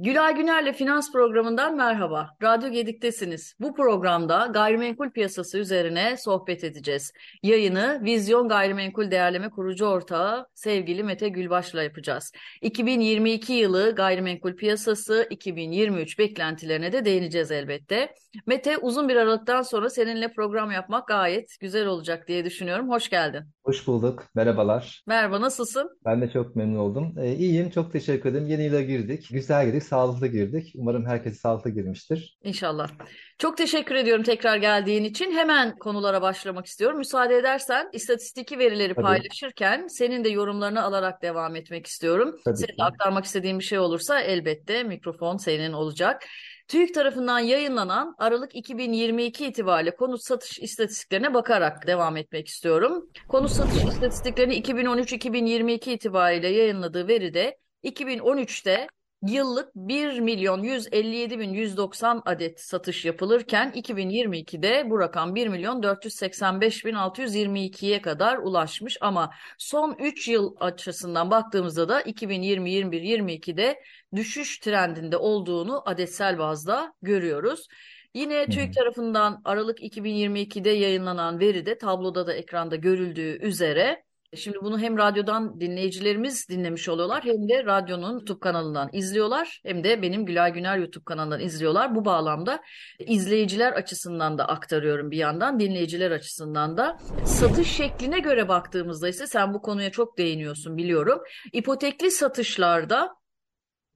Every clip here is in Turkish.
Gülay Güner'le Finans Programı'ndan merhaba. Radyo Gedik'tesiniz. Bu programda gayrimenkul piyasası üzerine sohbet edeceğiz. Yayını Vizyon Gayrimenkul Değerleme Kurucu Ortağı sevgili Mete Gülbaş'la yapacağız. 2022 yılı gayrimenkul piyasası, 2023 beklentilerine de değineceğiz elbette. Mete uzun bir aralıktan sonra seninle program yapmak gayet güzel olacak diye düşünüyorum. Hoş geldin. Hoş bulduk. Merhabalar. Merhaba, nasılsın? Ben de çok memnun oldum. Ee, iyiyim. Çok teşekkür ederim. Yeni yıla girdik. Güzel girdik. Sağlıklı girdik. Umarım herkes sağlıklı girmiştir. İnşallah. Çok teşekkür ediyorum tekrar geldiğin için. Hemen konulara başlamak istiyorum. Müsaade edersen istatistiki verileri Tabii. paylaşırken senin de yorumlarını alarak devam etmek istiyorum. Tabii Senin ki. aktarmak istediğin bir şey olursa elbette mikrofon senin olacak. TÜİK tarafından yayınlanan Aralık 2022 itibariyle konut satış istatistiklerine bakarak devam etmek istiyorum. Konut satış istatistiklerini 2013-2022 itibariyle yayınladığı veride 2013'te Yıllık 1 milyon 157 bin 190 adet satış yapılırken 2022'de bu rakam 1 milyon 485 bin 622'ye kadar ulaşmış ama son 3 yıl açısından baktığımızda da 2020, 21, 22'de düşüş trendinde olduğunu adetsel bazda görüyoruz. Yine TÜİK tarafından Aralık 2022'de yayınlanan veride tabloda da ekranda görüldüğü üzere Şimdi bunu hem radyodan dinleyicilerimiz dinlemiş oluyorlar hem de radyonun YouTube kanalından izliyorlar hem de benim Gülay Güner YouTube kanalından izliyorlar. Bu bağlamda izleyiciler açısından da aktarıyorum bir yandan dinleyiciler açısından da. Satış şekline göre baktığımızda ise sen bu konuya çok değiniyorsun biliyorum. İpotekli satışlarda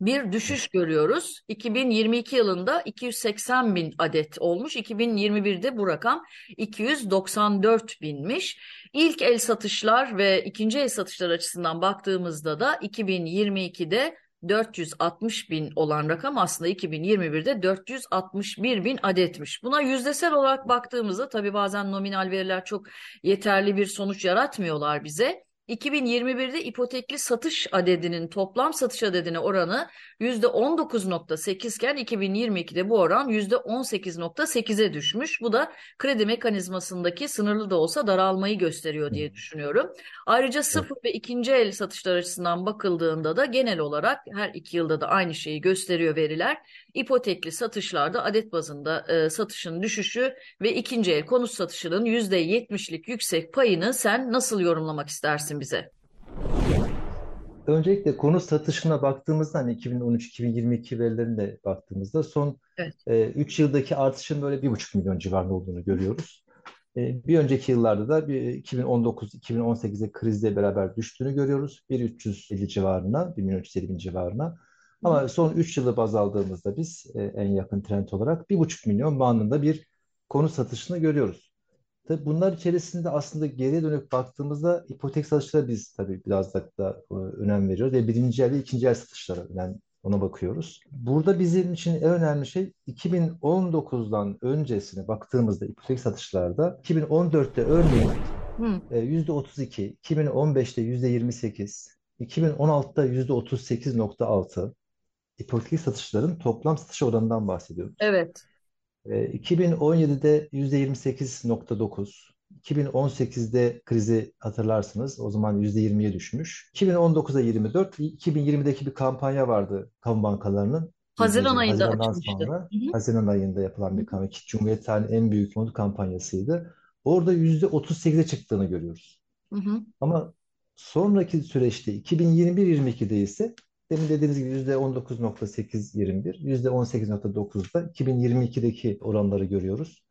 bir düşüş görüyoruz. 2022 yılında 280 bin adet olmuş. 2021'de bu rakam 294 binmiş. İlk el satışlar ve ikinci el satışlar açısından baktığımızda da 2022'de 460 bin olan rakam aslında 2021'de 461 bin adetmiş. Buna yüzdesel olarak baktığımızda tabii bazen nominal veriler çok yeterli bir sonuç yaratmıyorlar bize. 2021'de ipotekli satış adedinin toplam satış adedine oranı %19.8 iken 2022'de bu oran %18.8'e düşmüş. Bu da kredi mekanizmasındaki sınırlı da olsa daralmayı gösteriyor diye düşünüyorum. Ayrıca sıfır ve ikinci el satışlar açısından bakıldığında da genel olarak her iki yılda da aynı şeyi gösteriyor veriler. İpotekli satışlarda adet bazında e, satışın düşüşü ve ikinci el konut satışının %70'lik yüksek payını sen nasıl yorumlamak istersin bize? Öncelikle konut satışına baktığımızda hani 2013-2022 verilerine baktığımızda son Evet. 3 yıldaki artışın böyle 1,5 milyon civarında olduğunu görüyoruz. E, Bir önceki yıllarda da bir 2019-2018'de krizle beraber düştüğünü görüyoruz. 1.350 civarına, 1.350 bin civarına. Ama son 3 yılı baz aldığımızda biz e, en yakın trend olarak 1.5 milyon bandında bir konut satışını görüyoruz. Tabii bunlar içerisinde aslında geriye dönüp baktığımızda ipotek satışlara biz tabii biraz da, e, önem veriyoruz ve birinci el ve ikinci el satışlara önem, ona bakıyoruz. Burada bizim için en önemli şey 2019'dan öncesine baktığımızda ipotek satışlarda 2014'te örneğin Hı, e, %32, 2015'te %28, 2016'da %38.6 ipotek satışların toplam satış oranından bahsediyoruz. evet. E, 2017'de %28.9, 2018'de krizi hatırlarsınız. O zaman %20'ye düşmüş. 2019'a 24, 2020'deki bir kampanya vardı kamu bankalarının Haziran ayında Haziran'dan açılmıştı. sonra Hı hı. Haziran ayında yapılan bir kampanya ki Cumhuriyet tarihinin en büyük konut kampanyasıydı. Orada %38'e çıktığını görüyoruz. hı. Hı. Ama sonraki süreçte 2021-22'de ise demin dediğiniz gibi %19.8-21, %18.9'da 2022'deki oranları görüyoruz.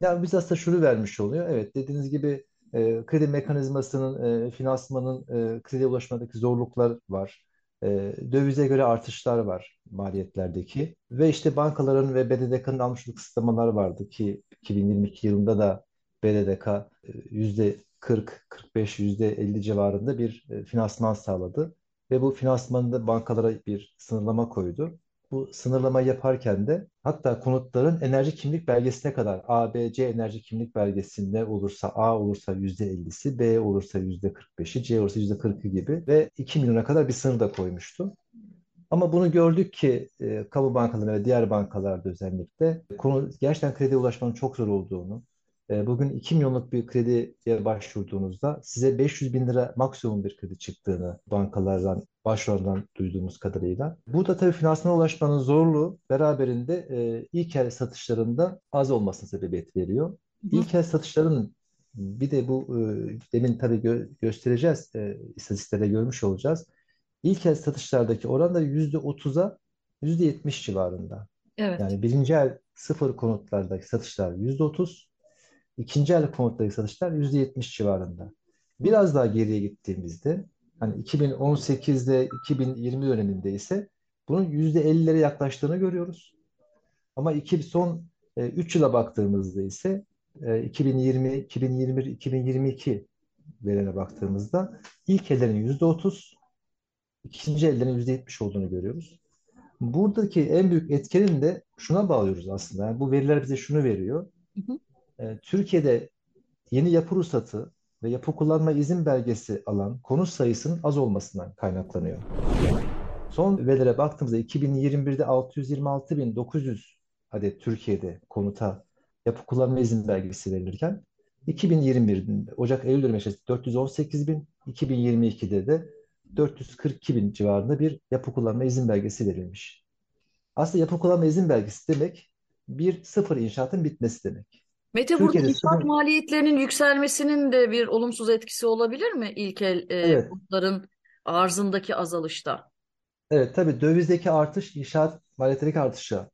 Yani biz aslında şunu vermiş oluyor. Evet dediğiniz gibi e, kredi mekanizmasının, e, finansmanın e, krediye ulaşmadaki zorluklar var. E, dövize göre artışlar var maliyetlerdeki. Ve işte bankaların ve BDDK'nın almış olduğu kısıtlamalar vardı ki 2022 yılında da BDDK e, %40, 45, %50 civarında bir e, finansman sağladı. Ve bu finansmanda bankalara bir sınırlama koydu. Bu sınırlama yaparken de hatta konutların enerji kimlik belgesine kadar A, B, C enerji kimlik belgesinde olursa A olursa %50'si, B olursa %45'i, C olursa %40'ı gibi ve 2 milyona kadar bir sınır da koymuştu. Ama bunu gördük ki e, kamu bankaları ve diğer bankalarda özellikle konu gerçekten krediye ulaşmanın çok zor olduğunu, bugün 2 milyonluk bir krediye başvurduğunuzda size 500 bin lira maksimum bir kredi çıktığını bankalardan, başvurulardan duyduğumuz kadarıyla. Bu da tabii finansmana ulaşmanın zorluğu beraberinde e, ilk el satışlarında az olmasına sebebiyet veriyor. İlk el satışların bir de bu e, demin tabii gö göstereceğiz, e, istatistiklerde görmüş olacağız. İlk el satışlardaki oran da %30'a %70 civarında. Evet. Yani birinci el sıfır konutlardaki satışlar %30, ikinci el konutlardaki satışlar %70 civarında. Biraz daha geriye gittiğimizde hani 2018'de 2020 döneminde ise bunun %50'lere yaklaştığını görüyoruz. Ama iki, son 3 yıla baktığımızda ise 2020, 2021, 2022 verene baktığımızda ilk ellerin %30, ikinci ellerin %70 olduğunu görüyoruz. Buradaki en büyük etkenin de şuna bağlıyoruz aslında. Yani bu veriler bize şunu veriyor. Hı hı. Ee, Türkiye'de yeni yapı ruhsatı ve yapı kullanma izin belgesi alan konut sayısının az olmasından kaynaklanıyor. Son verilere baktığımızda 2021'de 626.900 adet Türkiye'de konuta yapı kullanma izin belgesi verilirken 2021'de Ocak-Eylül dönemi içerisinde 418 bin, 2022'de de 442 bin civarında bir yapı kullanma izin belgesi verilmiş. Aslında yapı kullanma izin belgesi demek bir sıfır inşaatın bitmesi demek. Mete burada Türkiye'de inşaat sıfır, maliyetlerinin yükselmesinin de bir olumsuz etkisi olabilir mi ilkel e, evet, konutların arzındaki azalışta? evet tabii dövizdeki artış inşaat maliyetindeki artışa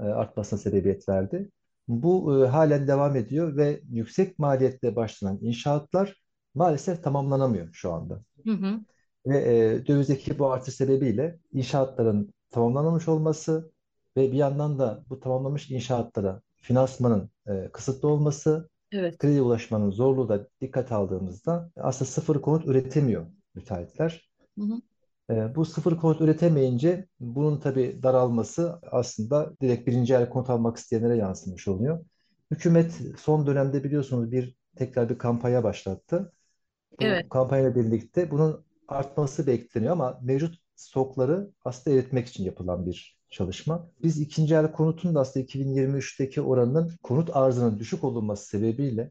e, artmasına sebebiyet verdi. Bu e, halen devam ediyor ve yüksek maliyetle başlanan inşaatlar maalesef tamamlanamıyor şu anda. Hı hı. Ve e, dövizdeki bu artış sebebiyle inşaatların tamamlanmamış olması ve bir yandan da bu tamamlanmış inşaatlara finansmanın e, kısıtlı olması, Evet. kredi ulaşmanın zorluğu da dikkat aldığımızda aslında sıfır konut üretemiyor müteahhitler. Hı hı. E, bu sıfır konut üretemeyince bunun tabii daralması aslında direkt birinci el konut almak isteyenlere yansımış oluyor. Hükümet son dönemde biliyorsunuz bir tekrar bir kampanya başlattı. Evet. Bu kampanyayla birlikte bunun artması bekleniyor ama mevcut stokları aslında eritmek için yapılan bir çalışma. Biz ikinci el konutun da aslında 2023'teki oranının konut arzının düşük olunması sebebiyle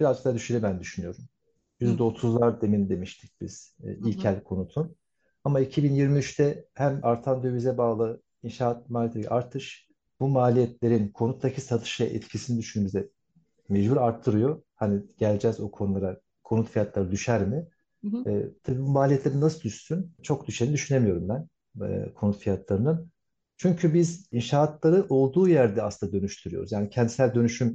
biraz daha düşüre ben düşünüyorum. Hı %30'lar demin demiştik biz e, hı. ilk hı. el konutun. Ama 2023'te hem artan dövize bağlı inşaat maliyeti artış, bu maliyetlerin konuttaki satışa etkisini düşündüğümüzde mecbur arttırıyor. Hani geleceğiz o konulara. Konut fiyatları düşer mi? Hı hı. E, tabii bu maliyetleri nasıl düşsün? Çok düşeni düşünemiyorum ben e, konut fiyatlarının. Çünkü biz inşaatları olduğu yerde aslında dönüştürüyoruz. Yani kentsel dönüşüm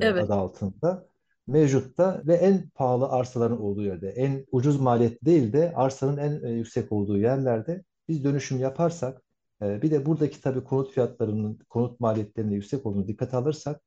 e, Evet. adı altında mevcutta ve en pahalı arsaların olduğu yerde, en ucuz maliyet değil de arsanın en e, yüksek olduğu yerlerde biz dönüşüm yaparsak, e, bir de buradaki tabii konut fiyatlarının, konut maliyetlerinin yüksek olduğunu dikkate alırsak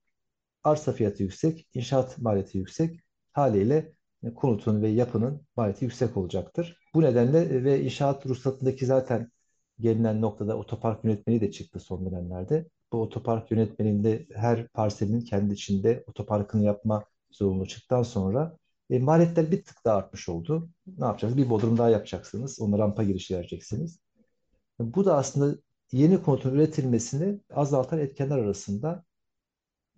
Arsa fiyatı yüksek, inşaat maliyeti yüksek. Haliyle konutun ve yapının maliyeti yüksek olacaktır. Bu nedenle ve inşaat ruhsatındaki zaten gelinen noktada otopark yönetmeliği de çıktı son dönemlerde. Bu otopark yönetmeliğinde her parselin kendi içinde otoparkını yapma zorunluluğu çıktıktan sonra e, maliyetler bir tık daha artmış oldu. Ne yapacaksınız? Bir bodrum daha yapacaksınız. Ona rampa girişi vereceksiniz. Bu da aslında yeni konutun üretilmesini azaltan etkenler arasında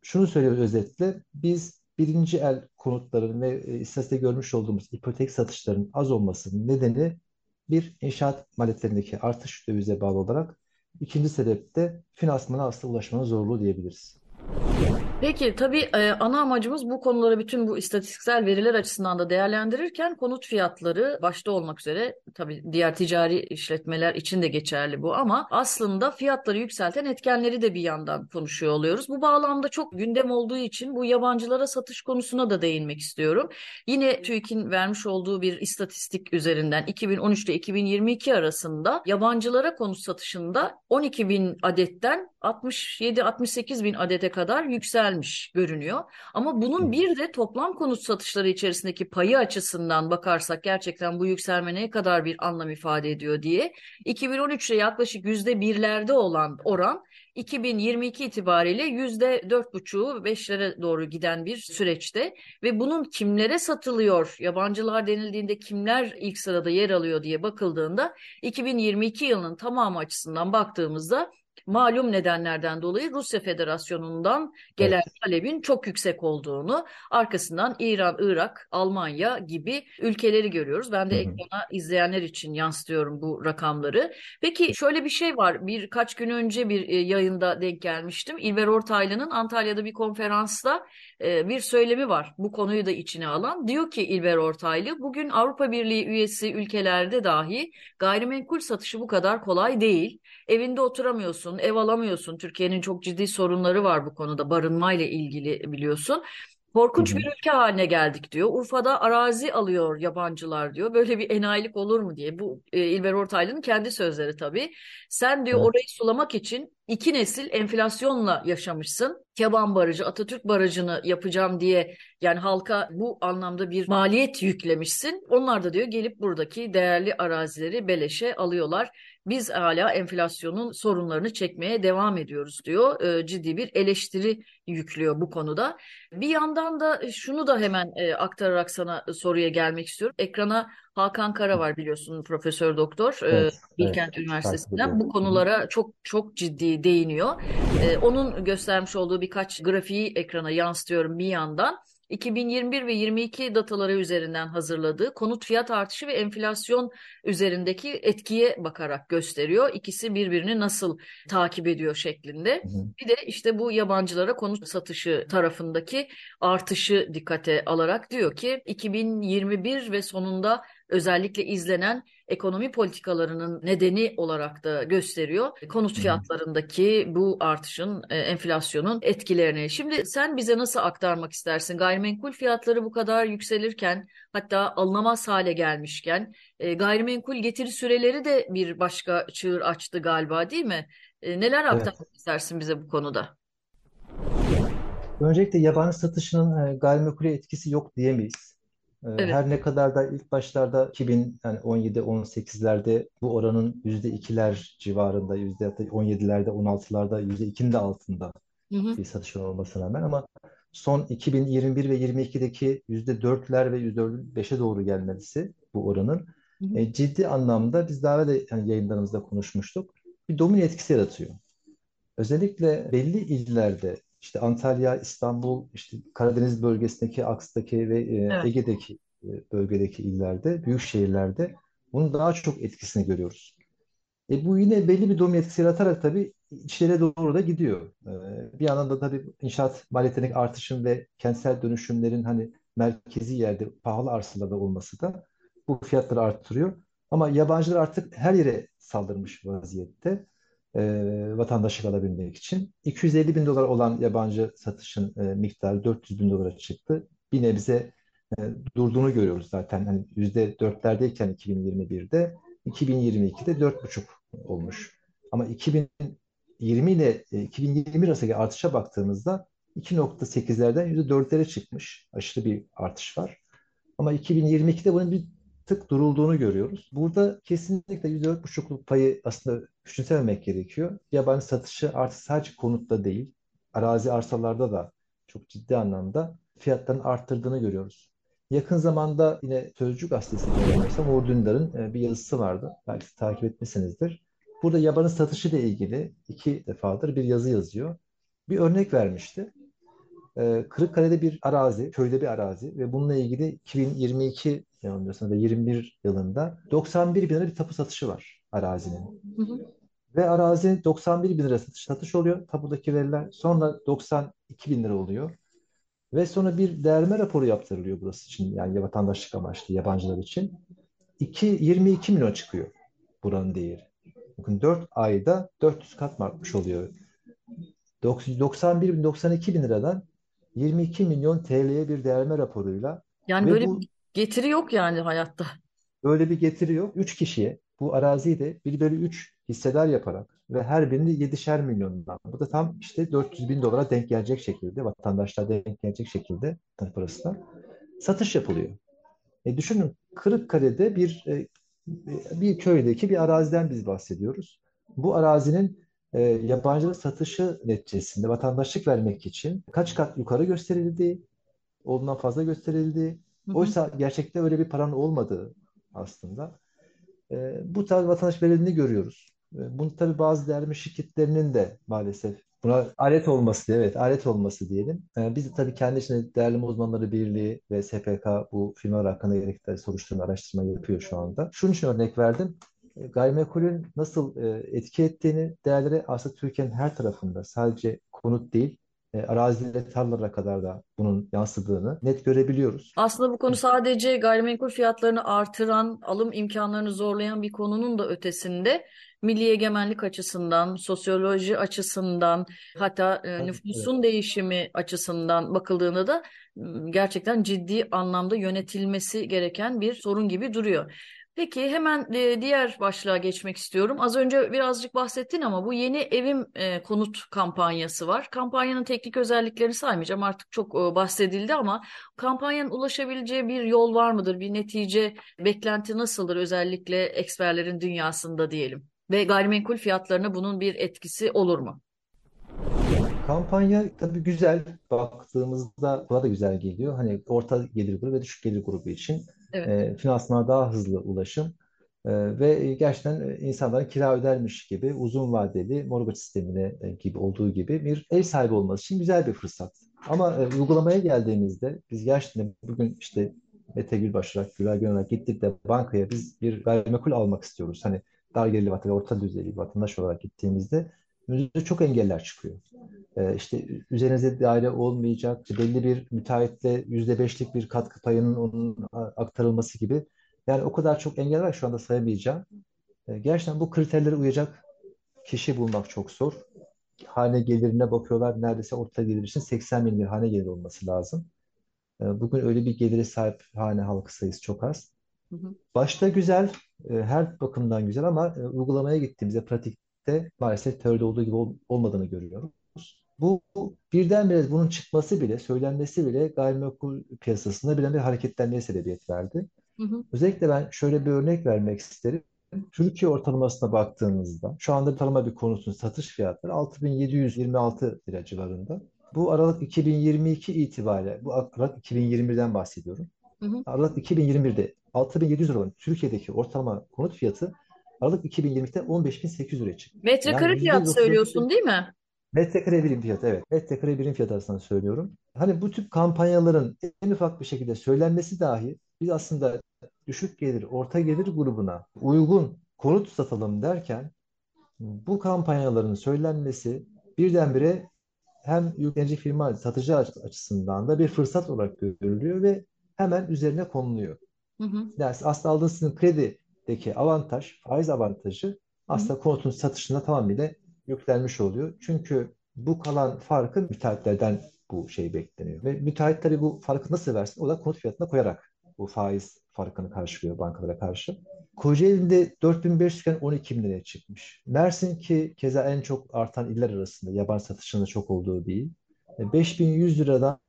şunu söylüyoruz özetle. Biz birinci el konutların ve e, istatistikte görmüş olduğumuz ipotek satışların az olmasının nedeni bir inşaat maliyetlerindeki artış dövize bağlı olarak. İkinci sebep de finansmana aslında ulaşmanın zorluğu diyebiliriz. Peki tabii e, ana amacımız bu konuları bütün bu istatistiksel veriler açısından da değerlendirirken konut fiyatları başta olmak üzere tabii diğer ticari işletmeler için de geçerli bu ama aslında fiyatları yükselten etkenleri de bir yandan konuşuyor oluyoruz. Bu bağlamda çok gündem olduğu için bu yabancılara satış konusuna da değinmek istiyorum. Yine TÜİK'in vermiş olduğu bir istatistik üzerinden 2013 ile 2022 arasında yabancılara konut satışında 12 bin adetten 67-68 bin adete kadar yükselmiş görünüyor. Ama bunun bir de toplam konut satışları içerisindeki payı açısından bakarsak gerçekten bu yükselme ne kadar bir anlam ifade ediyor diye 2013'te yaklaşık yüzde birlerde olan oran 2022 itibariyle yüzde dört buçuğu beşlere doğru giden bir süreçte ve bunun kimlere satılıyor, yabancılar denildiğinde kimler ilk sırada yer alıyor diye bakıldığında 2022 yılının tamamı açısından baktığımızda malum nedenlerden dolayı Rusya Federasyonu'ndan gelen Evet. talebin çok yüksek olduğunu, arkasından İran, Irak, Almanya gibi ülkeleri görüyoruz. Ben de ekrana izleyenler için yansıtıyorum bu rakamları. Peki şöyle bir şey var. Birkaç gün önce bir e, yayında denk gelmiştim. İlber Ortaylı'nın Antalya'da bir konferansta e, bir söylemi var. Bu konuyu da içine alan. Diyor ki İlber Ortaylı, bugün Avrupa Birliği üyesi ülkelerde dahi gayrimenkul satışı bu kadar kolay değil. Evinde oturamıyorsun, ev alamıyorsun. Türkiye'nin çok ciddi sorunları var bu konuda barınmayla ilgili biliyorsun. Korkunç bir ülke haline geldik diyor. Urfa'da arazi alıyor yabancılar diyor. Böyle bir enayilik olur mu diye. Bu e, İlber Ortaylı'nın kendi sözleri tabii. Sen diyor orayı Evet. sulamak için iki nesil enflasyonla yaşamışsın. Keban Barajı, Atatürk Barajı'nı yapacağım diye yani halka bu anlamda bir maliyet yüklemişsin. Onlar da diyor gelip buradaki değerli arazileri beleşe alıyorlar. Biz hala enflasyonun sorunlarını çekmeye devam ediyoruz diyor. E, ciddi bir eleştiri yüklüyor bu konuda. Bir yandan da şunu da hemen e, aktararak sana soruya gelmek istiyorum. Ekrana Hakan Kara var biliyorsun Profesör Doktor e, Evet. Evet. Bilkent Takip Üniversitesi'nden bu konulara çok çok ciddi değiniyor. E, onun göstermiş olduğu birkaç grafiği ekrana yansıtıyorum bir yandan. 2021 ve 22 dataları üzerinden hazırladığı konut fiyat artışı ve enflasyon üzerindeki etkiye bakarak gösteriyor. İkisi birbirini nasıl takip ediyor şeklinde. Hı hı. Bir de işte bu yabancılara konut satışı tarafındaki artışı dikkate alarak diyor ki 2021 ve sonunda özellikle izlenen ekonomi politikalarının nedeni olarak da gösteriyor. Konut fiyatlarındaki bu artışın, e, enflasyonun etkilerini. Şimdi sen bize nasıl aktarmak istersin? Gayrimenkul fiyatları bu kadar yükselirken, hatta alınamaz hale gelmişken, e, gayrimenkul getiri süreleri de bir başka çığır açtı galiba, değil mi? E, neler Evet. aktarmak istersin bize bu konuda? Öncelikle yabancı satışının gayrimenkule etkisi yok diyemeyiz. E, Evet. Her ne kadar da ilk başlarda 2017-18'lerde bu oranın %2'ler civarında, %17'lerde, 16'larda, %2'nin de altında Hı hı. bir satışın olmasına rağmen ama son 2021 ve 22'deki %4'ler ve %5'e doğru gelmesi bu oranın Hı hı. e, ciddi anlamda biz daha evvel de hani yayınlarımızda konuşmuştuk. Bir domino etkisi yaratıyor. Özellikle belli illerde işte Antalya, İstanbul, işte Karadeniz bölgesindeki, Aks'taki ve e, Evet. Ege'deki e, bölgedeki illerde, büyük şehirlerde bunun daha çok etkisini görüyoruz. E bu yine belli bir domino etkisi yaratarak tabii içeri doğru da gidiyor. E, bir yandan da tabii inşaat maliyetlerindeki artışın ve kentsel dönüşümlerin hani merkezi yerde pahalı arsalarda olması da bu fiyatları arttırıyor. Ama yabancılar artık her yere saldırmış vaziyette e, vatandaşlık alabilmek için. 250 bin dolar olan yabancı satışın e, miktarı 400 bin dolara çıktı. Bir nebze e, durduğunu görüyoruz zaten. Hani %4'lerdeyken 2021'de 2022'de 4,5 olmuş. Ama 2020 ile e, 2021 arasındaki artışa baktığımızda 2.8'lerden %4'lere çıkmış. Aşırı bir artış var. Ama 2022'de bunun bir tık durulduğunu görüyoruz. Burada kesinlikle %4,5'luk payı aslında küçümsememek gerekiyor. Yabancı satışı artık sadece konutta değil, arazi arsalarda da çok ciddi anlamda fiyatların arttırdığını görüyoruz. Yakın zamanda yine Sözcü Gazetesi'nde yanılmıyorsam Uğur e, bir yazısı vardı. Belki takip etmişsinizdir. Burada yabancı satışı ile ilgili iki defadır bir yazı yazıyor. Bir örnek vermişti. Ee, Kırıkkale'de bir arazi, köyde bir arazi ve bununla ilgili 2022 yanılmıyorsam da 21 yılında 91 bin lira bir tapu satışı var arazinin. Hı hı. Ve arazi 91 bin lira satış, satış oluyor tapudaki veriler. Sonra 92 bin lira oluyor. Ve sonra bir değerleme raporu yaptırılıyor burası için yani vatandaşlık amaçlı yabancılar için. 2, 22 milyon çıkıyor buranın değeri. Bakın 4 ayda 400 kat mı artmış oluyor. 91 bin 92 bin liradan 22 milyon TL'ye bir değerleme raporuyla Yani ve böyle bu bir getiri yok yani hayatta. böyle bir getiri yok. 3 kişiye bu araziyi de 1 bölü 3 hissedar yaparak ve her birinde 7'şer milyondan. Bu da tam işte 400 bin dolara denk gelecek şekilde, vatandaşlar denk gelecek şekilde parasına satış yapılıyor. E düşünün Kırıkkale'de bir e, bir köydeki bir araziden biz bahsediyoruz. Bu arazinin e, yabancılık satışı neticesinde vatandaşlık vermek için kaç kat yukarı gösterildi, olduğundan fazla gösterildi. Oysa gerçekte öyle bir paranın olmadığı aslında. E, bu tarz vatandaş verildiğini görüyoruz. E, Bunu tabii bazı değerli şirketlerinin de maalesef buna alet olması, evet alet olması diyelim. E, Biz de tabii kendi içinde Değerleme Uzmanları Birliği ve SPK bu firmalar hakkında gerekli soruşturma, araştırma yapıyor şu anda. Şunun için örnek verdim. Gayrimenkulün nasıl e, etki ettiğini değerlere aslında Türkiye'nin her tarafında sadece konut değil, e, arazilere, tarlalara kadar da bunun yansıdığını net görebiliyoruz. Aslında bu konu sadece gayrimenkul fiyatlarını artıran, alım imkanlarını zorlayan bir konunun da ötesinde milli egemenlik açısından, sosyoloji açısından, hatta e, Evet. nüfusun değişimi açısından bakıldığında da gerçekten ciddi anlamda yönetilmesi gereken bir sorun gibi duruyor. Peki hemen e, diğer başlığa geçmek istiyorum. Az önce birazcık bahsettin ama bu yeni evim e, konut kampanyası var. Kampanyanın teknik özelliklerini saymayacağım artık çok e, bahsedildi ama kampanyanın ulaşabileceği bir yol var mıdır? Bir netice, beklenti nasıldır özellikle eksperlerin dünyasında diyelim? Ve gayrimenkul fiyatlarına bunun bir etkisi olur mu? Kampanya tabii güzel baktığımızda kulağa da güzel geliyor. Hani orta gelir grubu ve düşük gelir grubu için Evet. finansmana daha hızlı ulaşım ve gerçekten insanların kira ödermiş gibi uzun vadeli mortgage sistemine gibi olduğu gibi bir ev sahibi olması için güzel bir fırsat. Ama uygulamaya geldiğimizde biz gerçekten bugün işte Mete Gülbaş olarak, Güler Gönül olarak gittik de bankaya biz bir gayrimenkul almak istiyoruz. Hani dar gelirli vatandaş, orta düzeyli vatandaş olarak gittiğimizde önümüzde çok engeller çıkıyor. Ee, işte üzerinize daire olmayacak, belli bir müteahhitle yüzde beşlik bir katkı payının onun aktarılması gibi. Yani o kadar çok engel var şu anda sayamayacağım. Ee, gerçekten bu kriterlere uyacak kişi bulmak çok zor. Hane gelirine bakıyorlar. Neredeyse orta gelir için 80 bin bir hane gelir olması lazım. Ee, bugün öyle bir gelire sahip hane halkı sayısı çok az. Başta güzel, e, her bakımdan güzel ama e, uygulamaya gittiğimizde pratikte maalesef teoride olduğu gibi ol- olmadığını görüyoruz. Bu birdenbire bunun çıkması bile, söylenmesi bile gayrimenkul piyasasında birden bir hareketlenmeye sebebiyet verdi. Hı hı. Özellikle ben şöyle bir örnek vermek isterim. Türkiye ortalamasına baktığımızda şu anda ortalama bir konutun satış fiyatları 6726 lira civarında. Bu Aralık 2022 itibariyle, bu Aralık 2021'den bahsediyorum. Hı hı. Aralık 2021'de 6700 lira olan Türkiye'deki ortalama konut fiyatı Aralık 2020'de 15800 liraya çıktı. Metrekare Yani fiyat %99 söylüyorsun değil mi? metrekare birim fiyatı evet. Metrekare birim fiyatı arasında söylüyorum. Hani bu tip kampanyaların en ufak bir şekilde söylenmesi dahi biz aslında düşük gelir, orta gelir grubuna uygun konut satalım derken bu kampanyaların söylenmesi birdenbire hem yüklenici firma satıcı açısından da bir fırsat olarak görülüyor ve hemen üzerine konuluyor. Hı hı. Yani aslında aldığınız sizin kredideki avantaj, faiz avantajı aslında konutun satışında tamamıyla yüklenmiş oluyor. Çünkü bu kalan farkı müteahhitlerden bu şey bekleniyor. Ve müteahhit tabii bu farkı nasıl versin? O da konut fiyatına koyarak bu faiz farkını karşılıyor bankalara karşı. Kocaeli'nde 4500 iken 12 bin liraya çıkmış. Mersin ki keza en çok artan iller arasında yabancı satışında çok olduğu. E, 5100 liradan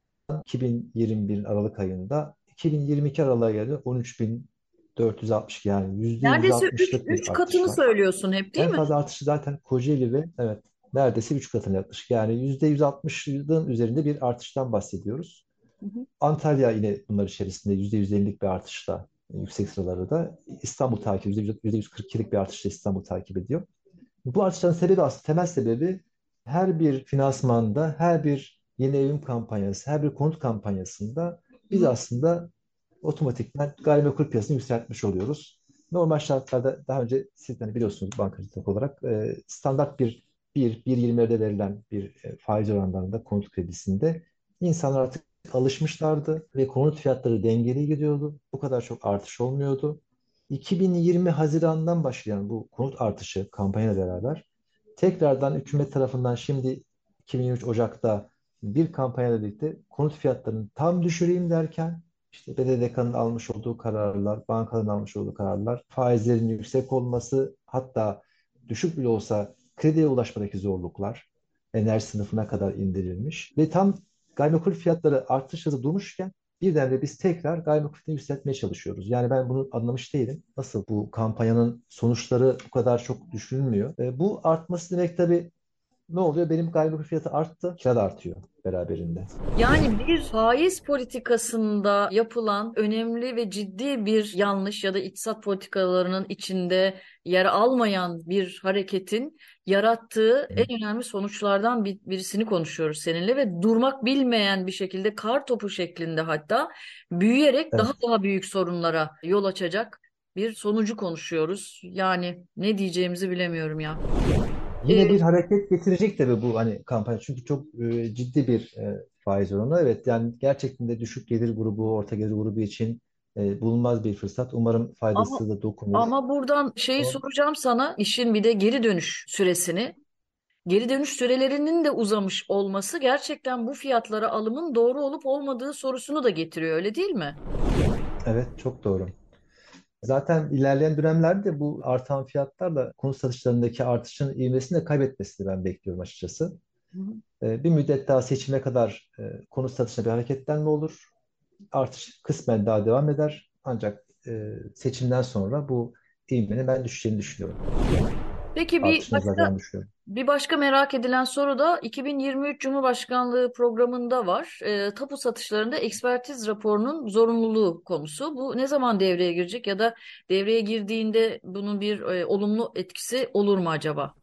2021 Aralık ayında 2022 Aralık'a geldi 13.460 yani Neredeyse 3, %160'lık bir 3 artış katını var. söylüyorsun hep değil En mi? fazla artışı zaten Kocaeli ve evet neredeyse 3 katına yaklaşık. Yani %160'ın üzerinde bir artıştan bahsediyoruz. Hı hı. Antalya yine bunlar içerisinde %150'lik bir artışla yüksek sıraları da İstanbul takip %142'lik bir artışla İstanbul takip ediyor. Bu artışların sebebi aslında temel sebebi her bir finansmanda, her bir yeni evim kampanyası, her bir konut kampanyasında biz aslında otomatikman gayrimenkul piyasasını yükseltmiş oluyoruz. Normal şartlarda daha önce siz de biliyorsunuz bankacılık olarak e, standart bir 1, 1.20'lerde verilen bir e, faiz oranlarında konut kredisinde insanlar artık alışmışlardı ve konut fiyatları dengeli gidiyordu. Bu kadar çok artış olmuyordu. 2020 Haziran'dan başlayan bu konut artışı kampanyayla beraber tekrardan hükümet tarafından şimdi 2023 Ocak'ta bir kampanyayla birlikte konut fiyatlarını tam düşüreyim derken işte BDDK'nın almış olduğu kararlar, bankaların almış olduğu kararlar, faizlerin yüksek olması, hatta düşük bile olsa krediye ulaşmadaki zorluklar enerji sınıfına kadar indirilmiş ve tam gayrimenkul fiyatları artış hızı durmuşken birdenbire biz tekrar gayrimenkul fiyatını yükseltmeye çalışıyoruz. Yani ben bunu anlamış değilim. Nasıl bu kampanyanın sonuçları bu kadar çok düşünülmüyor? E, bu artması demek tabii Ne oluyor? Benim gayrimenkul fiyatı arttı, kira da artıyor beraberinde. Yani bir faiz politikasında yapılan önemli ve ciddi bir yanlış ya da iktisat politikalarının içinde yer almayan bir hareketin yarattığı en önemli sonuçlardan bir, birisini konuşuyoruz seninle ve durmak bilmeyen bir şekilde kar topu şeklinde hatta büyüyerek daha Evet. daha büyük sorunlara yol açacak bir sonucu konuşuyoruz. Yani ne diyeceğimizi bilemiyorum ya. Yine bir hareket getirecek tabii bu hani kampanya. Çünkü çok e, ciddi bir e, faiz oranı. Evet yani gerçekten de düşük gelir grubu, orta gelir grubu için e, bulunmaz bir fırsat. Umarım Ama faydası da dokunur. ama buradan şeyi O- soracağım sana işin bir de geri dönüş süresini. Geri dönüş sürelerinin de uzamış olması gerçekten bu fiyatlara alımın doğru olup olmadığı sorusunu da getiriyor, öyle değil mi? Evet çok doğru. Zaten ilerleyen dönemlerde bu artan fiyatlarla konut satışlarındaki artışın ivmesini de kaybetmesini ben bekliyorum açıkçası. Hı hı. E, bir müddet daha seçime kadar e, konut satışına bir hareketlenme olur. Artış kısmen daha devam eder. Ancak e, seçimden sonra bu ivmenin ben düşeceğini düşünüyorum. Peki bir başka bir başka merak edilen soru da 2023 Cumhurbaşkanlığı programında var. E, tapu satışlarında ekspertiz raporunun zorunluluğu konusu. Bu ne zaman devreye girecek ya da devreye girdiğinde bunun bir e, olumlu etkisi olur mu acaba?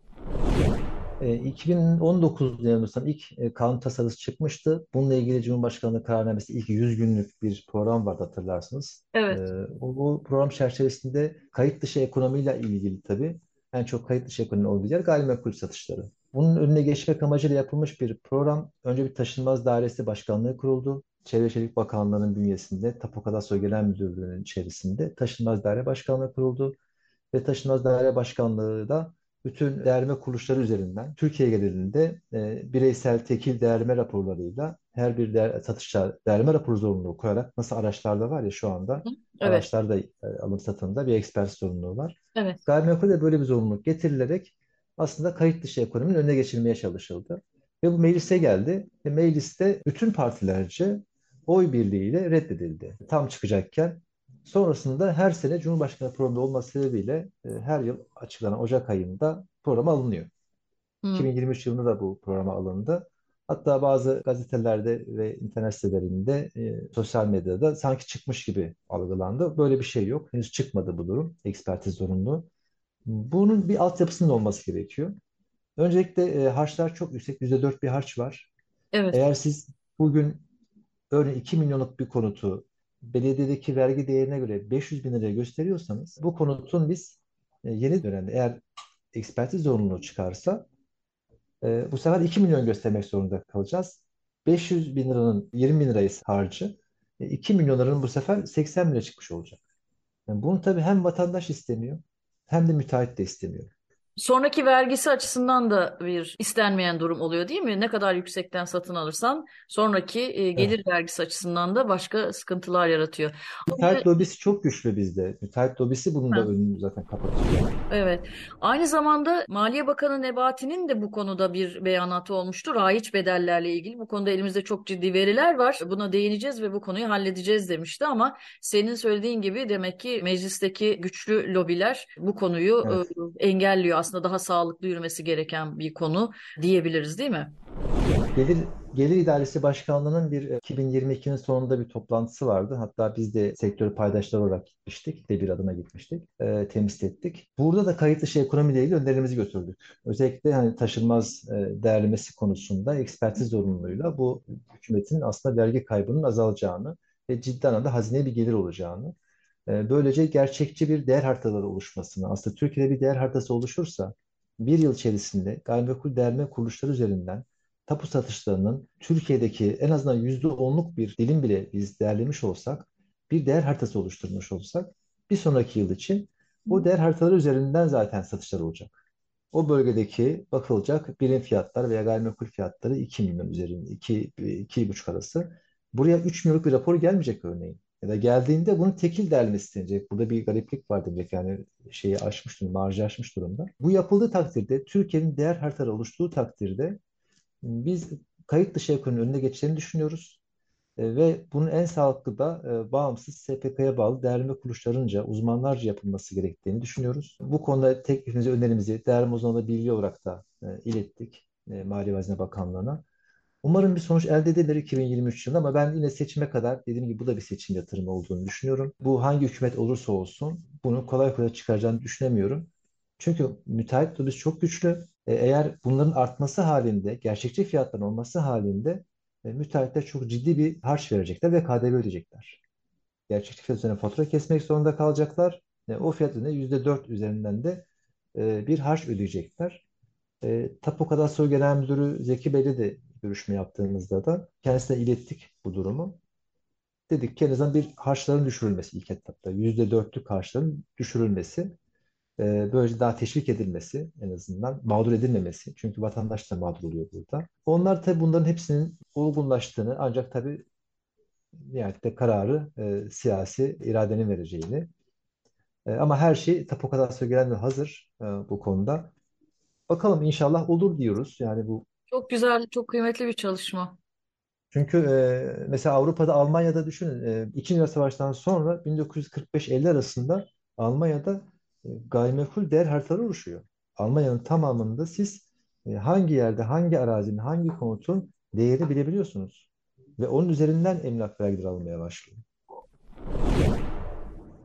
E, 2019 yanılmıyorsam ilk e, kanun tasarısı çıkmıştı. Bununla ilgili Cumhurbaşkanlığı kararnamesi ilk 100 günlük bir program vardı hatırlarsınız. Evet. o, bu program çerçevesinde kayıt dışı ekonomiyle ilgili tabii en çok kayıt dışı ekonomi olduğu yer gayrimenkul satışları. Bunun önüne geçmek amacıyla yapılmış bir program. Önce bir taşınmaz dairesi başkanlığı kuruldu. Çevre Şehircilik Bakanlığı'nın bünyesinde, Tapu Kadastro Genel Müdürlüğü'nün içerisinde taşınmaz daire başkanlığı kuruldu ve Taşınmaz Daire Başkanlığı da bütün değerleme kuruluşları üzerinden Türkiye genelinde e, bireysel tekil değerleme raporlarıyla her bir değer, satışa değerleme raporu zorunluluğu koyarak nasıl araçlarda var ya şu anda? Evet. araçlarda e, alım satımında bir ekspert zorunluluğu var. Evet. Gayrimenkulde böyle bir zorunluluk getirilerek aslında kayıt dışı ekonominin önüne geçilmeye çalışıldı. Ve bu meclise geldi. Ve mecliste bütün partilerce oy birliğiyle reddedildi. Tam çıkacakken Sonrasında her sene Cumhurbaşkanı programı olması sebebiyle e, her yıl açıklanan Ocak ayında programa alınıyor. Hı. 2023 yılında da bu programa alındı. Hatta bazı gazetelerde ve internet sitelerinde, e, sosyal medyada sanki çıkmış gibi algılandı. Böyle bir şey yok. Henüz çıkmadı bu durum. Ekspertiz zorunlu. Bunun bir altyapısının olması gerekiyor. Öncelikle e, harçlar çok yüksek. %4 bir harç var. Evet. Eğer siz bugün örneğin 2 milyonluk bir konutu belediyedeki vergi değerine göre 500 bin liraya gösteriyorsanız bu konutun biz e, yeni dönemde eğer ekspertiz zorunluluğu çıkarsa e, bu sefer 2 milyon göstermek zorunda kalacağız. 500 bin liranın 20 bin lirayı harcı. E, 2 milyon liranın bu sefer 80 bin lira çıkmış olacak. Yani bunu tabii hem vatandaş istemiyor hem de müteahhit de istemiyor. Sonraki vergisi açısından da bir istenmeyen durum oluyor değil mi? Ne kadar yüksekten satın alırsan sonraki e, Evet. gelir vergisi açısından da başka sıkıntılar yaratıyor. Müteahhit lobisi çok güçlü bizde. Müteahhit lobisi bunun da önünü zaten kapatıyor. Evet. Aynı zamanda Maliye Bakanı Nebati'nin de bu konuda bir beyanatı olmuştu. Raiç bedellerle ilgili. Bu konuda elimizde çok ciddi veriler var. Buna değineceğiz ve bu konuyu halledeceğiz demişti ama senin söylediğin gibi demek ki meclisteki güçlü lobiler bu konuyu Evet. e, engelliyor. Aslında daha sağlıklı yürümesi gereken bir konu diyebiliriz, değil mi? Gelir Gelir İdaresi Başkanlığı'nın bir e, 2022'nin sonunda bir toplantısı vardı. Hatta biz de sektör paydaşları olarak gitmiştik. De bir adıma gitmiştik. E, temsil ettik. Burada da kayıt dışı ekonomiyle ilgili önerilerimizi götürdük. Özellikle hani taşınmaz e, değerlemesi konusunda ekspertiz zorunluluğuyla bu hükümetin aslında vergi kaybının azalacağını ve ciddi anlamda hazineye bir gelir olacağını e, böylece gerçekçi bir değer haritaları oluşmasını, aslında Türkiye'de bir değer haritası oluşursa bir yıl içerisinde gayrimenkul değerleme kuruluşları üzerinden tapu satışlarının Türkiye'deki en azından yüzde onluk bir dilim bile biz değerlemiş olsak, bir değer haritası oluşturmuş olsak, bir sonraki yıl için o değer haritaları üzerinden zaten satışlar olacak. O bölgedeki bakılacak birim fiyatlar veya gayrimenkul fiyatları 2 milyon üzerinde, 2, 2,5 arası. Buraya 3 milyonluk bir rapor gelmeyecek örneğin. Ya da geldiğinde bunun tekil değerlemesi istenecek. Burada bir gariplik var demek yani şeyi aşmış durumda, marjı aşmış durumda. Bu yapıldığı takdirde, Türkiye'nin değer haritaları oluştuğu takdirde biz kayıt dışı ekonominin önüne geçeceğini düşünüyoruz. E, ve bunun en sağlıklı da e, bağımsız SPK'ya bağlı değerleme kuruluşlarınca, uzmanlarca yapılması gerektiğini düşünüyoruz. Bu konuda teklifimizi, önerimizi değerleme uzmanı bilgi olarak da e, ilettik. ve Hazine Bakanlığı'na. Umarım bir sonuç elde edilir 2023 yılında ama ben yine seçime kadar dediğim gibi bu da bir seçim yatırımı olduğunu düşünüyorum. Bu hangi hükümet olursa olsun bunu kolay kolay çıkaracağını düşünemiyorum. Çünkü müteahhit lobisi çok güçlü. E, eğer bunların artması halinde, gerçekçi fiyatların olması halinde e, müteahhitler çok ciddi bir harç verecekler ve KDV ödeyecekler. Gerçekçi fiyat üzerine fatura kesmek zorunda kalacaklar. E, o fiyat üzerine %4 üzerinden de bir harç ödeyecekler. E, Tapu Kadastro Genel Müdürü Zeki Bey'le de görüşme yaptığımızda da kendisine ilettik bu durumu. Dedik ki en azından bir harçların düşürülmesi ilk etapta. %4'lük harçların düşürülmesi. E, böylece daha teşvik edilmesi en azından mağdur edilmemesi. Çünkü vatandaş da mağdur oluyor burada. Onlar tabii bunların hepsinin olgunlaştığını ancak tabii nihayetinde kararı e, siyasi iradenin vereceğini. E, ama her şey Tapu Kadastro Müdürü hazır e, bu konuda. Bakalım inşallah olur diyoruz. Yani bu Çok güzel, çok kıymetli bir çalışma. çünkü e, mesela Avrupa'da Almanya'da düşünün e, İkinci Dünya Savaşı'ndan sonra 1945-50 arasında Almanya'da e, gayrimenkul değer haritaları oluşuyor. Almanya'nın tamamında siz e, hangi yerde, hangi arazinin, hangi konutun değerini bilebiliyorsunuz. Ve onun üzerinden emlak vergileri almaya başlıyor.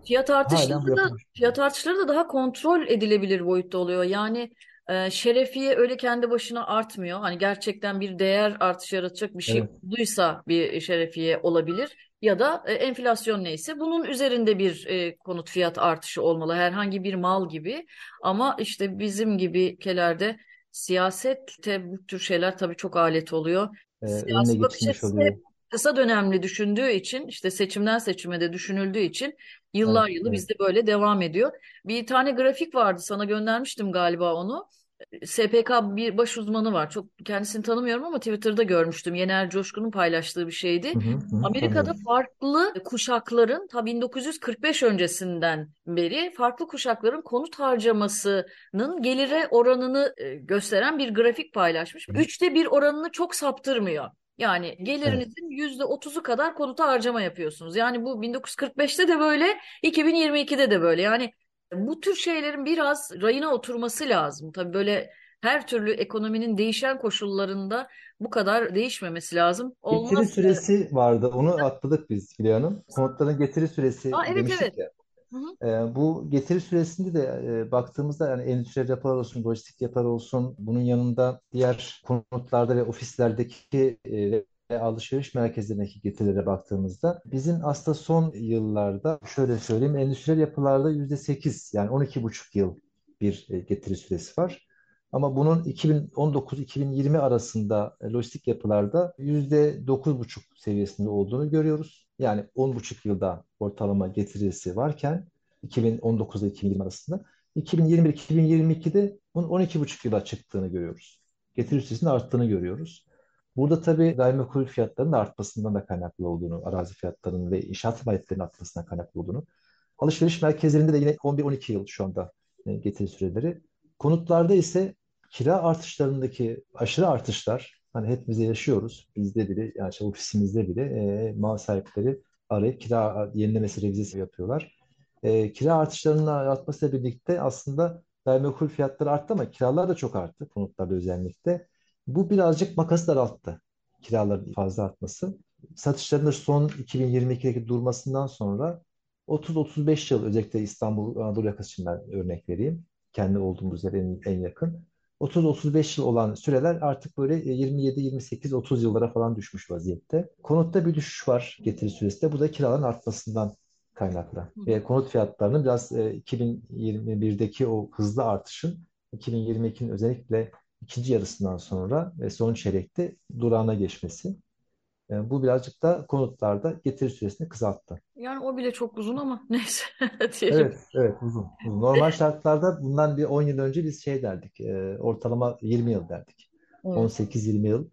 Fiyat Halen bu artışları da yapılmış. fiyat artışları da daha kontrol edilebilir boyutta oluyor. Yani e, şerefiye öyle kendi başına artmıyor. Hani gerçekten bir değer artışı yaratacak bir şey Evet, olduysa bir şerefiye olabilir. Ya da e, enflasyon neyse bunun üzerinde bir e, konut fiyat artışı olmalı. Herhangi bir mal gibi. Ama işte bizim gibi ülkelerde siyasette bu tür şeyler tabii çok alet oluyor. e, önüne Siyasi bakış açısı hep kısa dönemli düşündüğü için işte seçimden seçime de düşünüldüğü için Evet, Yıllar yılı evet. bizde böyle devam ediyor. Bir tane grafik vardı sana göndermiştim galiba onu. SPK bir baş uzmanı var. Çok kendisini tanımıyorum ama Twitter'da görmüştüm. Yener Coşkun'un paylaştığı bir şeydi. Hı hı, hı Amerika'da tanıyorum. farklı kuşakların ta 1945 öncesinden beri farklı kuşakların konut harcamasının gelire oranını e, gösteren bir grafik paylaşmış. Üçte bir oranını çok saptırmıyor. Yani gelirinizin yüzde otuzu kadar konuta harcama yapıyorsunuz. Yani bu 1945'te de böyle, 2022'de de böyle. Yani bu tür şeylerin biraz rayına oturması lazım. Tabii böyle her türlü ekonominin değişen koşullarında bu kadar değişmemesi lazım. Getiri Olmaz. süresi vardı. Onu atladık biz Hülya Hanım. Konutların getiri süresi Aa, evet demiştik evet. ya. E, bu getiri süresinde de e, baktığımızda yani endüstriyel yapılar olsun, lojistik yapılar olsun, bunun yanında diğer konutlarda ve ofislerdeki e, ve alışveriş merkezlerindeki getirilere baktığımızda bizim aslında son yıllarda şöyle söyleyeyim endüstriyel yapılarda yüzde sekiz yani on iki buçuk yıl bir getiri süresi var. Ama bunun 2019-2020 arasında lojistik yapılarda yüzde dokuz buçuk seviyesinde olduğunu görüyoruz. Yani on buçuk yılda ortalama getirisi varken 2019 ile 2020 arasında 2021-2022'de bunun on iki buçuk yıla çıktığını görüyoruz. Getiri süresinin arttığını görüyoruz. Burada tabii gayrimenkul fiyatlarının da artmasından da kaynaklı olduğunu, arazi fiyatlarının ve inşaat maliyetlerinin artmasından kaynaklı olduğunu. Alışveriş merkezlerinde de yine 11-12 yıl şu anda e, getiri süreleri. Konutlarda ise kira artışlarındaki aşırı artışlar, hani hepimize yaşıyoruz. Bizde bile, yani işte ofisimizde bile e, mal sahipleri arayıp kira yenilemesi, revizesi yapıyorlar. E, kira artışlarının artmasıyla birlikte aslında gayrimenkul fiyatları arttı ama kiralar da çok arttı konutlarda özellikle. Bu birazcık makası daralttı. Kiraların fazla artması. Satışların da son 2022'deki durmasından sonra 30-35 yıl özellikle İstanbul Anadolu yakası için ben örnek vereyim. Kendi olduğumuz yer en, en yakın. 30-35 yıl olan süreler artık böyle 27-28-30 yıllara falan düşmüş vaziyette. Konutta bir düşüş var getiri süresinde. Bu da kiraların artmasından kaynaklı. Ve konut fiyatlarının biraz e, 2021'deki o hızlı artışın 2022'nin özellikle ikinci yarısından sonra ve son çeyrekte durağına geçmesi. E, bu birazcık da konutlarda getiri süresini kısalttı. Yani o bile çok uzun ama neyse diyelim. Evet, evet uzun. uzun. Normal şartlarda bundan bir 10 yıl önce biz şey derdik, e, ortalama 20 yıl derdik. Evet. 18-20 yıl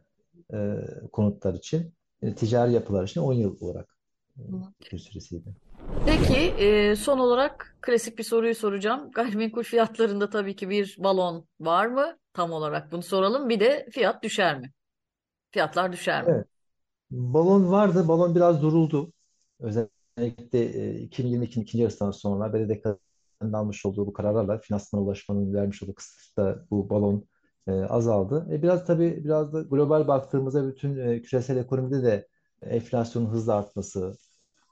e, konutlar için, e, ticari yapılar için 10 yıl olarak e, getiri süresiydi. Peki e, son olarak klasik bir soruyu soracağım. Gayrimenkul fiyatlarında tabii ki bir balon var mı? Tam olarak bunu soralım. Bir de fiyat düşer mi? Fiyatlar düşer mi? Evet. Balon vardı. Balon biraz duruldu. Özellikle e, 2022'nin ikinci yarısından sonra BDDK'nın almış olduğu bu kararlarla finansmana ulaşmanın vermiş olduğu kısıtla bu balon e, azaldı. E, biraz tabii biraz da global baktığımızda bütün e, küresel ekonomide de enflasyonun hızla artması,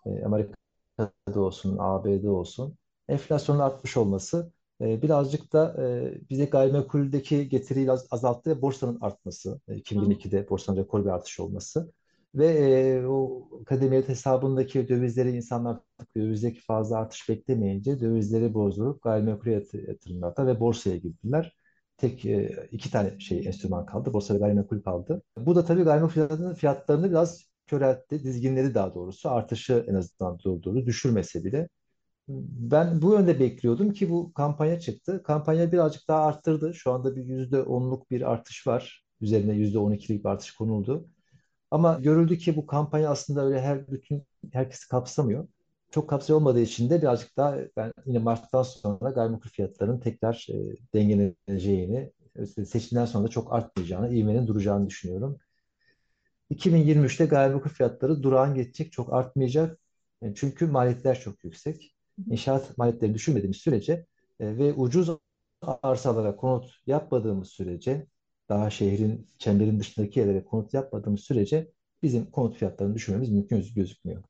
e, Amerika'da olsun, AB'de olsun enflasyonun artmış olması e, birazcık da e, bize gayrimenkuldeki getiriyi az, azalttı ve borsanın artması, e, Hı hı. 2002'de borsanın rekor bir artış olması ve e, o kademiyet hesabındaki dövizleri insanlar dövizdeki fazla artış beklemeyince dövizleri bozdurup gayrimenkul yat- yatırımlarına ve borsaya girdiler. Tek e, iki tane şey enstrüman kaldı. Borsa ve gayrimenkul kaldı. Bu da tabii gayrimenkul fiyatlarını, biraz köreltti. Dizginleri daha doğrusu artışı en azından durdurdu. Düşürmese bile. Ben bu yönde bekliyordum ki bu kampanya çıktı. Kampanya birazcık daha arttırdı. Şu anda bir yüzde onluk bir artış var. Üzerine yüzde on ikilik bir artış konuldu. Ama görüldü ki bu kampanya aslında öyle her bütün herkesi kapsamıyor. Çok kapsıyor olmadığı için de birazcık daha ben yine Mart'tan sonra gayrimenkul fiyatlarının tekrar e, dengeleneceğini, e, seçimden sonra da çok artmayacağını, ivmenin duracağını düşünüyorum. 2023'te gayrimenkul fiyatları durağan geçecek, çok artmayacak. E, Çünkü maliyetler çok yüksek. İnşaat maliyetleri düşürmediğimiz sürece e, ve ucuz arsalara konut yapmadığımız sürece, daha şehrin çemberin dışındaki yerlere konut yapmadığımız sürece bizim konut fiyatlarını düşürmemiz mümkün gözükmüyor.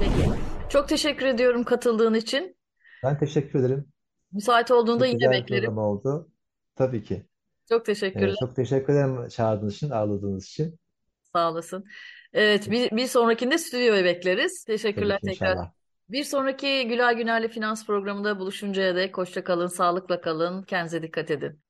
Peki. Çok teşekkür ediyorum katıldığın için. Ben teşekkür ederim. Müsait olduğunda Çok yine beklerim. oldu. Tabii ki. Çok teşekkürler. çok teşekkür ederim çağırdığınız için, ağırladığınız için. Sağ olasın. Evet, bir, bir sonrakinde stüdyoya bekleriz. Tabii Teşekkürler ki tekrar. inşallah. Bir sonraki Gülay Güner'le Finans programında buluşuncaya dek hoşça kalın, sağlıkla kalın, kendinize dikkat edin.